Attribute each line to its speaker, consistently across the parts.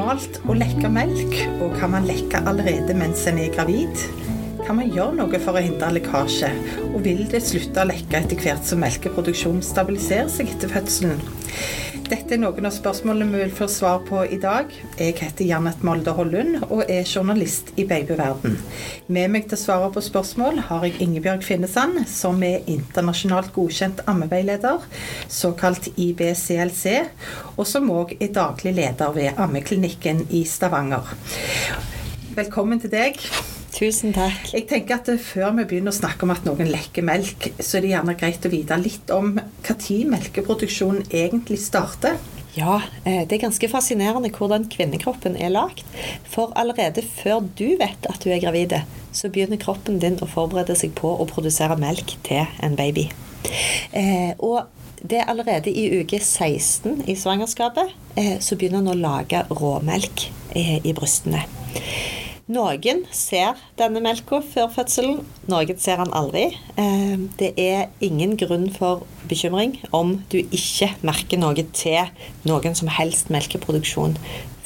Speaker 1: normalt å lekke melk, og kan man lekke allerede mens en er gravid? Kan man gjøre noe for å hindre lekkasje, og vil det slutte å lekke etter hvert som melkeproduksjonen stabiliserer seg etter fødselen? Dette er noen av spørsmålene vi vil få svar på i dag. Jeg heter Janet Molde Hollund og er journalist i babyverden. Med meg til å svare på spørsmål har jeg Ingebjørg Finnesand, som er internasjonalt godkjent ammeveileder, såkalt IBCLC, og som òg er daglig leder ved Ammeklinikken i Stavanger. Velkommen til deg.
Speaker 2: Tusen takk.
Speaker 1: Jeg tenker at Før vi begynner å snakke om at noen lekker melk, så er det gjerne greit å vite litt om når melkeproduksjonen egentlig starter.
Speaker 2: Ja, eh, det er ganske fascinerende hvordan kvinnekroppen er lagd. For allerede før du vet at du er gravid, så begynner kroppen din å forberede seg på å produsere melk til en baby. Eh, og det er allerede i uke 16 i svangerskapet eh, så begynner en å lage råmelk i brystene. Noen ser denne melka før fødselen, noen ser den aldri. Eh, det er ingen grunn for bekymring om du ikke merker noe til noen som helst melkeproduksjon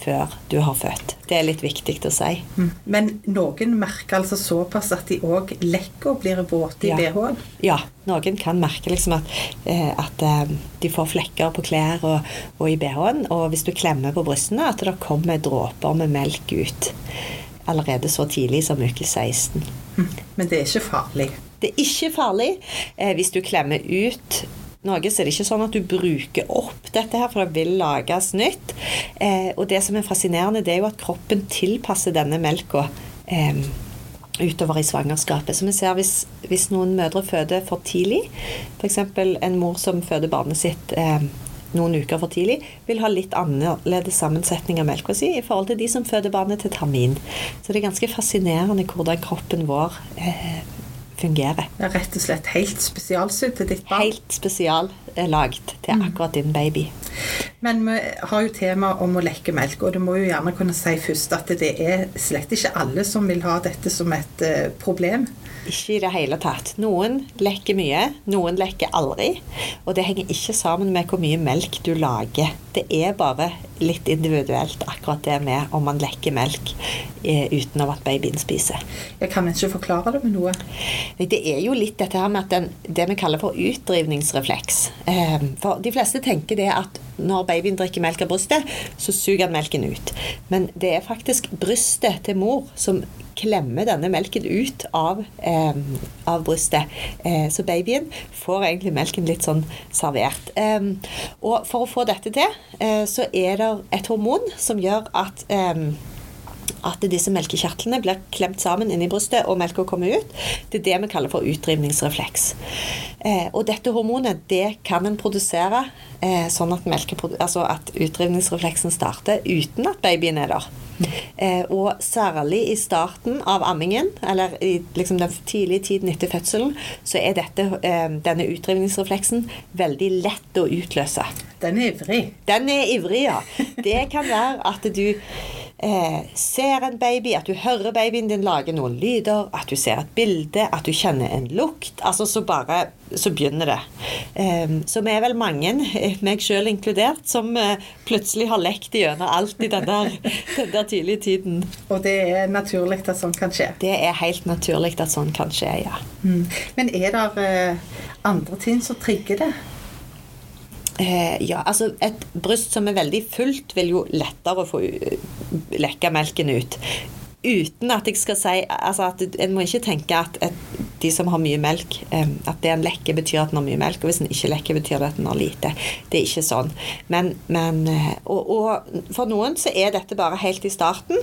Speaker 2: før du har født. Det er litt viktig å si.
Speaker 1: Mm. Men noen merker altså såpass at de òg lekker og blir våte i ja. BH-en?
Speaker 2: Ja, noen kan merke liksom at, eh, at eh, de får flekker på klær og, og i BH-en. Og hvis du klemmer på brystene, at det kommer dråper med melk ut allerede så tidlig som uke 16.
Speaker 1: Men det er ikke farlig?
Speaker 2: Det er ikke farlig. Eh, hvis du klemmer ut noe, så er det ikke sånn at du bruker opp dette her, for det vil lages nytt. Eh, og det som er fascinerende, det er jo at kroppen tilpasser denne melka. Eh, utover i svangerskapet. Så vi ser hvis, hvis noen mødre føder for tidlig, f.eks. en mor som føder barnet sitt eh, noen uker for tidlig, vil ha litt annerledes sammensetning av melka si i forhold til de som føder barnet til termin. Så det er ganske fascinerende hvordan kroppen vår eh, fungerer.
Speaker 1: Det er rett og slett helt spesialsydd til ditt barn?
Speaker 2: Helt spesiallagd til mm. akkurat din baby.
Speaker 1: Men vi har jo tema om å lekke melk, og du må jo gjerne kunne si først at det er slett ikke alle som vil ha dette som et uh, problem.
Speaker 2: Ikke i det hele tatt. Noen lekker mye, noen lekker aldri. Og det henger ikke sammen med hvor mye melk du lager. Det er bare litt individuelt akkurat det med om man lekker melk eh, uten at babyen spiser.
Speaker 1: Jeg kan ikke forklare det med noe.
Speaker 2: Det er jo litt dette her med at den, det vi kaller for utdrivningsrefleks. Eh, for de fleste tenker det at når babyen drikker melk av brystet, så suger han melken ut. Men det er faktisk brystet til mor som klemmer denne melken ut av, eh, av brystet. Eh, så babyen får egentlig melken litt sånn servert. Eh, og for å få dette til, eh, så er det et hormon som gjør at eh, at disse melkekjertlene blir klemt sammen inni brystet, og melka kommer ut. Det er det vi kaller for utdrivningsrefleks. Eh, og dette hormonet det kan en produsere eh, sånn at, altså at utdrivningsrefleksen starter uten at babyen er der. Eh, og særlig i starten av ammingen, eller i liksom den tidlige tiden etter fødselen, så er dette, eh, denne utdrivningsrefleksen veldig lett å utløse.
Speaker 1: Den er ivrig?
Speaker 2: Den er ivrig, ja. Det kan være at du eh, ser en baby, at du hører babyen din lage noen lyder, at du ser et bilde, at du kjenner en lukt. Altså så bare Så begynner det. Eh, så vi er vel mange, meg sjøl inkludert, som eh, plutselig har lekt gjennom alt i den der, den der tidlige tiden.
Speaker 1: Og det er naturlig at sånn kan skje?
Speaker 2: Det er helt naturlig at sånn kan skje, ja.
Speaker 1: Mm. Men er det eh, andre ting som trigger det?
Speaker 2: Eh, ja, altså et bryst som er veldig fullt, vil jo lettere få lekke melken ut uten at jeg skal si altså at En må ikke tenke at, at de som har mye melk, at det en lekker, betyr at en har mye melk. Og hvis en ikke lekker, betyr det at en har lite. Det er ikke sånn. Men, men eh, og, og, for noen så er dette bare helt i starten.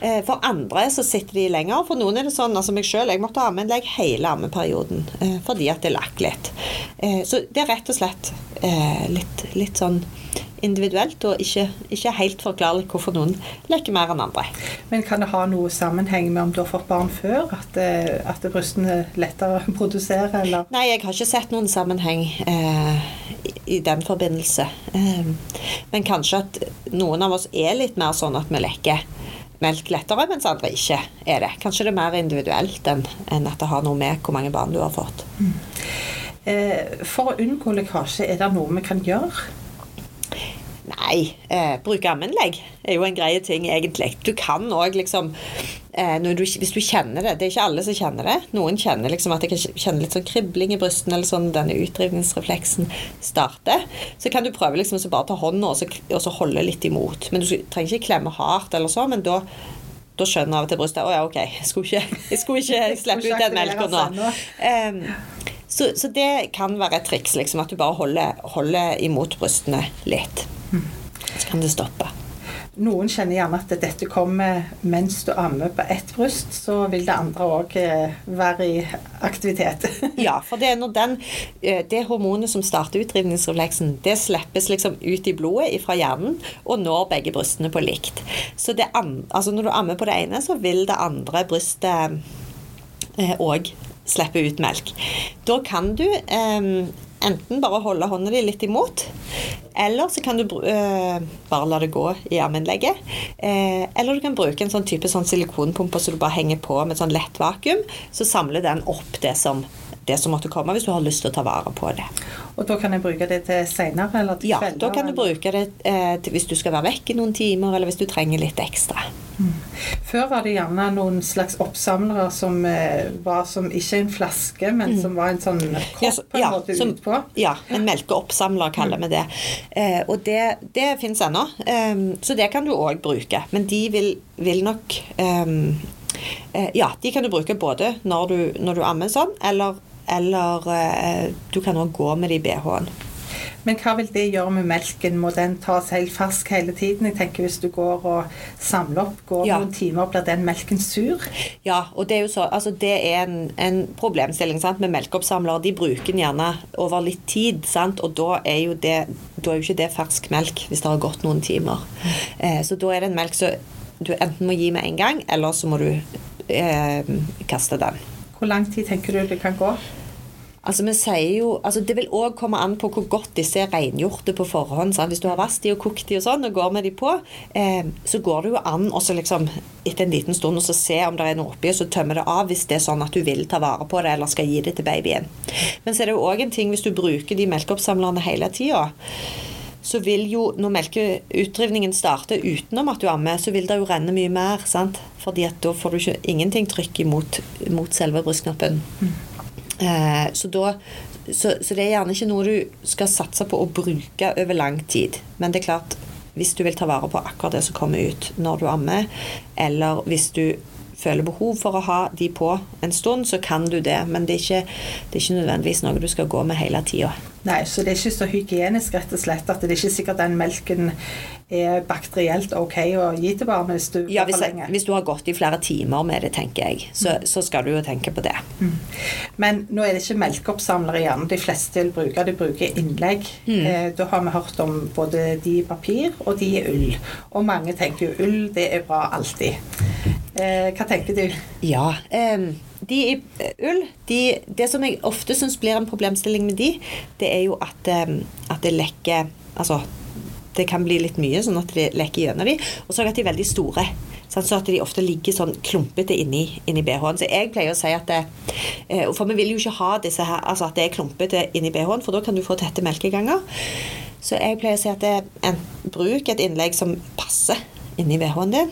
Speaker 2: Eh, for andre så sitter de lenger. For noen er det sånn, altså meg sjøl, jeg måtte ha en legg hele ammeperioden eh, fordi at det lakk litt. Så det er rett og slett litt, litt sånn individuelt, og ikke, ikke helt forklarlig hvorfor noen leker mer enn andre.
Speaker 1: Men kan det ha noe sammenheng med om du har fått barn før? At, eh, at brystene er lettere produserer, eller?
Speaker 2: Nei, jeg har ikke sett noen sammenheng eh, i, i, den forbindelse. Eh, men kanskje at noen av oss er litt mer sånn at vi leker melk lettere, mens andre ikke er det. Kanskje det er mer individuelt enn, enn at det har noe med hvor mange barn du har fått. Mm.
Speaker 1: Eh, for å unngå lekkasje, er det noe vi kan gjøre?
Speaker 2: Nei. Eh, bruke ammeanlegg er jo en greie ting, egentlig. Du kan òg liksom eh, du, Hvis du kjenner det Det er ikke alle som kjenner det. Noen kjenner liksom at de kan kjenne litt sånn kribling i brystene, eller sånn denne utdrivningsrefleksen starter. Så kan du prøve liksom å bare ta hånda og så, og så holde litt imot. Men du trenger ikke klemme hardt, eller så, men da da skjønner av og til brystet å ja, ok, jeg skulle ikke, jeg skulle ikke slippe ut den melka nå. Um, så, så, det kan være et triks, liksom, at du bare holder, holder imot brystene litt. Så kan det stoppe.
Speaker 1: Noen kjenner gjerne at dette kommer mens du ammer på ett bryst, så vil det andre òg eh, være i aktivitet.
Speaker 2: ja, for det er når den, eh, det hormonet som starter utdrivningsrefleksen, det slippes liksom ut i blodet fra hjernen og når begge brystene på likt. Så det, altså når du ammer på det ene, så vil det andre brystet òg eh, slippe ut melk. Da kan du eh, enten bare holde hånda di litt imot, eller så kan du uh, bare la det gå i armenlegget, Uh, eller du kan bruke en sånn type sånn silikonpumpe så du bare henger på med sånn lett vakuum. Så samler den opp det som det som måtte komme, hvis du har lyst til å ta vare på det.
Speaker 1: Og da kan jeg bruke det til seinere?
Speaker 2: Ja, da kan du bruke det eh, til, hvis du skal være vekk i noen timer, eller hvis du trenger litt ekstra.
Speaker 1: Før var det gjerne noen slags oppsamlere som eh, var som ikke en flaske, men mm. som var en sånn kopp ja, så, på en ja, måte som, utpå.
Speaker 2: Ja, en melkeoppsamler kaller vi mm. det. Eh, og det, det fins ennå, eh, så det kan du òg bruke. Men de vil, vil nok um, ja, de kan du bruke både når du, når du ammer sånn, eller eller eh, du kan òg gå med de i BH-en.
Speaker 1: Men hva vil det gjøre med melken? Må den tas helt fersk hele tiden? Jeg tenker Hvis du går og samler opp, går ja. noen timer, blir den melken sur?
Speaker 2: Ja, og det er jo så, altså det er en, en problemstilling sant? med melkeoppsamlere. De bruker den gjerne over litt tid, sant? og da er, jo det, da er jo ikke det fersk melk hvis det har gått noen timer. Eh, så da er det en melk som du enten må gi med en gang, eller så må du eh, kaste den.
Speaker 1: Hvor lang tid tenker du det kan gå?
Speaker 2: Altså, vi sier jo, altså Det vil òg komme an på hvor godt disse er rengjorte på forhånd. Sant? Hvis du har vasket de og kokt de og sånn, og går med de på, eh, så går det jo an også liksom, etter en liten stund og se om det er noe oppi, og så tømme det av hvis det er sånn at du vil ta vare på det eller skal gi det til babyen. Men så er det jo òg en ting hvis du bruker de melkeoppsamlerne hele tida så vil jo, når melkeutdrivningen starter utenom at du ammer, så vil det jo renne mye mer. sant? Fordi at da får du ikke ingenting trykk imot mot selve brystknappen. Mm. Eh, så, da, så, så, det er gjerne ikke noe du skal satse på å bruke over lang tid. Men det er klart, hvis du vil ta vare på akkurat det som kommer ut når du ammer, eller hvis du føler behov for å ha de på en stund, så kan du det. Men det er ikke, det er ikke nødvendigvis noe du skal gå med hele tida.
Speaker 1: Nei, så det er ikke så hygienisk rett og slett at det er ikke sikkert den melken er bakterielt ok å gi til barnet hvis du
Speaker 2: ja, hvis, lenge. Hvis du har gått i flere timer med det, tenker jeg, så, mm. så skal du jo tenke på det. Mm.
Speaker 1: Men nå er det ikke melkeoppsamlere igjen. De fleste vil bruke de bruker innlegg. Mm. Eh, da har vi hørt om både de i papir og de i ull. Og mange tenker jo ull, det er bra alltid. Eh, hva tenker du?
Speaker 2: Ja, eh, de i ull de, Det som jeg ofte syns blir en problemstilling med de, det er jo at, at det lekker Altså det kan bli litt mye, sånn at det leker gjennom de. Og så at de er veldig store. Sånn at de ofte ligger sånn klumpete inni, inni BH-en. Så jeg pleier å si at det, eh, For vi vil jo ikke ha disse her, altså at det er klumpete inni BH-en, for da kan du få tette melkeganger. Så jeg pleier å si at det, en, bruk et innlegg som passer inni BH-en din.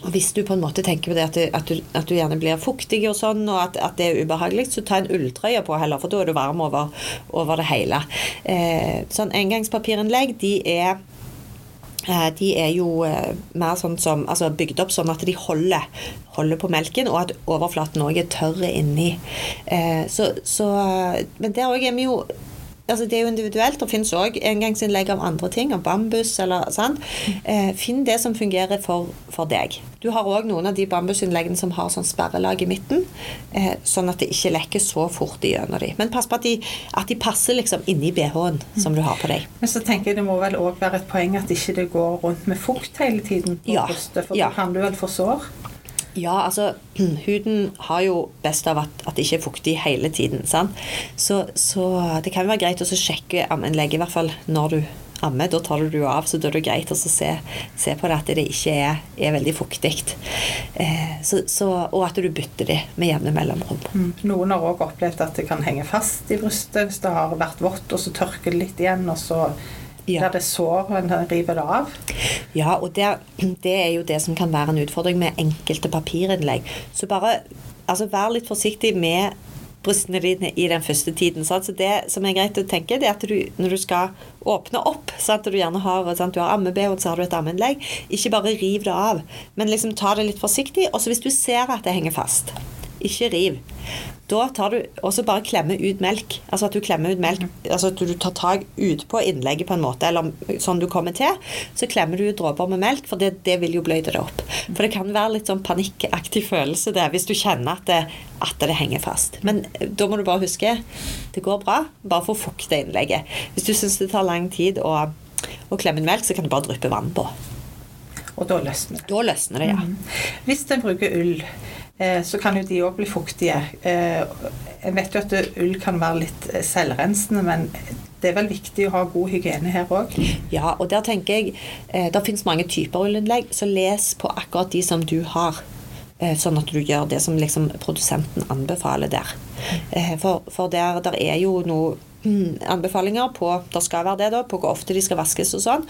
Speaker 2: Og hvis du på en måte tenker på det at du, at du, at du gjerne blir fuktig og sånn, og at, at, det er ubehagelig, så ta en ulltrøye på heller, for da er du varm over, over det hele. Eh, sånn engangspapirinnlegg, de er eh, de er jo eh, mer sånn som, altså bygd opp sånn at de holder, holder på melken, og at overflaten òg er tørr inni. Eh, så, så, men der òg er vi jo altså Det er jo individuelt. Det finnes òg engangsinnlegg av andre ting, av bambus eller sånn. Eh, finn det som fungerer for, for deg. Du har òg noen av de bambusinnleggene som har sånn sperrelag i midten, eh, sånn at det ikke lekker så fort gjennom de. Men pass på at de, at de passer liksom inni bh-en som du har på deg.
Speaker 1: Men så tenker jeg det må vel òg være et poeng at ikke det går rundt med fukt hele tiden på ja. brystet, for ja. da kan du vel få sår?
Speaker 2: Ja, altså huden har jo best av at, at det ikke er fuktig hele tiden. Så, så det kan være greit å sjekke ammeanlegget, i hvert fall når du ammer. Da tar du det av, så da er det greit å se, se, på det at det ikke er, er veldig fuktig. Eh, og at du bytter det med jevne mellomrom.
Speaker 1: Mm. Noen har òg opplevd at det kan henge fast i brystet hvis det har vært vått, og så tørker det litt igjen, og så
Speaker 2: Ja.
Speaker 1: der det sår og en river det av.
Speaker 2: Ja, og det, det er jo det som kan være en utfordring med enkelte papirinnlegg. Så bare altså, vær litt forsiktig med brystene dine i den første tiden. Sant? Så det som er greit å tenke, det er at du, når du skal åpne opp sant? du gjerne har, sant? Du har amme-BH, så har du et ammeinnlegg. Ikke bare riv det av, men liksom ta det litt forsiktig. Og så hvis du ser at det henger fast, ikke riv. Da tar du også bare klemme ut melk. Altså at du klemmer ut melk, altså at du tar tak utpå innlegget på en måte, eller sånn du kommer til. Så klemmer du ut dråper med melk, for det, det vil jo bløyde det opp. For det kan være litt sånn panikkaktig følelse der hvis du kjenner at det, at det henger fast. Men da må du bare huske det går bra. Bare få fukte innlegget. Hvis du syns det tar lang tid å, å klemme melk, så kan du bare dryppe vann på.
Speaker 1: Og da løsner det.
Speaker 2: Da løsner det, ja.
Speaker 1: Hvis en bruker ull, eh, så kan jo de òg bli fuktige. Eh, Jeg vet jo at ull kan være litt eh, selvrensende, men det er vel viktig å ha god hygiene her òg?
Speaker 2: Ja, og der tenker jeg eh, Det finnes mange typer ullinnlegg, så les på akkurat de som du har. Eh, sånn at du gjør det som liksom produsenten anbefaler der. Eh, for, for der, der er jo noe mm, anbefalinger på det skal være det da, på hvor ofte de skal vaskes og sånn.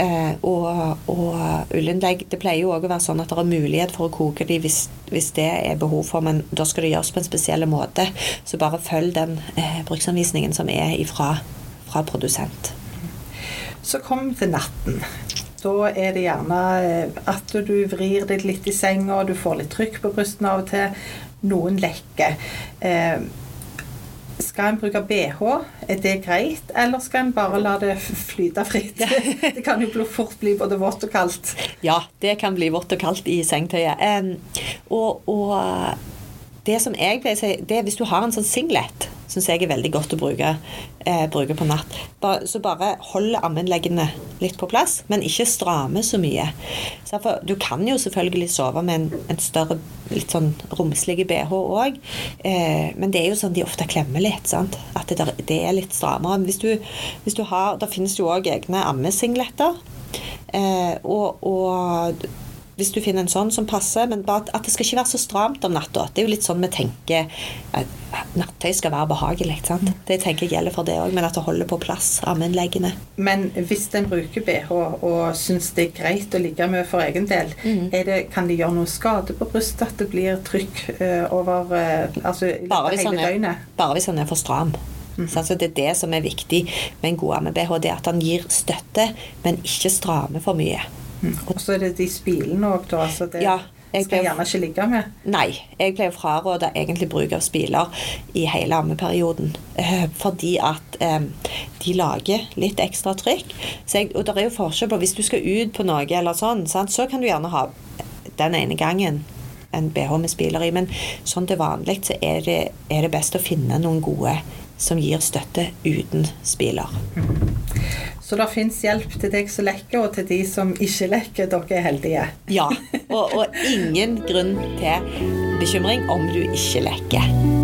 Speaker 2: Eh, og og ullinnlegg Det pleier jo òg å være sånn at det er mulighet for å koke de hvis, hvis det er behov for, men da skal det gjøres på en spesiell måte. Så bare følg den eh, bruksanvisningen som er ifra, fra produsent.
Speaker 1: Så kom til natten. Da er det gjerne eh, at du vrir deg litt i senga, du får litt trykk på brystene av og til. Noen lekker. Eh, skal en bruke bh? Er det greit, eller skal en bare la det flyte fritt? Det kan jo fort bli både vått og kaldt.
Speaker 2: Ja, det kan bli vått og kaldt i sengetøyet. Um, og, og det som jeg pleier å si, det er hvis du har en sånn singlet, syns jeg er veldig godt å bruke, eh, bruke på natt. Bare, så bare hold ammenleggene litt på plass, men ikke stramme så mye. Så for, du kan jo selvfølgelig sove med en, en større, litt sånn romslig BH òg, eh, men det er jo sånn de ofte klemmer litt. sant? At det, der, det er litt strammere. Hvis du, hvis du har, Det finnes jo òg egne ammesingletter. Eh, og, og hvis du finner en sånn som passer, men bare at, det skal ikke være så stramt om natta. Det er jo litt sånn vi tenker at nattøy skal være behagelig. sant? Det tenker jeg gjelder for det òg, men at det holder på plass, ammeinnleggene.
Speaker 1: Men hvis en bruker bh og syns det er greit å ligge med for egen del,
Speaker 2: mm.
Speaker 1: er det, kan det gjøre noe skade på brystet? At det blir trykk eh, over eh, altså,
Speaker 2: Bare
Speaker 1: hele døgnet?
Speaker 2: bare hvis han er for stram. Så altså, det er det som er viktig med en god amme-BH, det er at han gir støtte, men ikke strammer for mye.
Speaker 1: Og så er det de spilene òg, da. Så det
Speaker 2: Ja, jeg
Speaker 1: skal jeg gjerne ikke ligge med.
Speaker 2: Nei, jeg pleier å fraråde egentlig bruk av spiler i hele ammeperioden. Eh, fordi at de lager litt ekstra trykk. Så jeg, og det er jo forskjell på hvis du skal ut på noe eller sånn, så kan du gjerne ha den ene gangen en BH med spiler i. Men sånn til vanlig så er det, er det best å finne noen gode som gir støtte uten spiler.
Speaker 1: Så det fins hjelp til deg som lekker, og til de som ikke lekker. Dere er heldige.
Speaker 2: Ja, og, og ingen grunn til bekymring om du ikke lekker.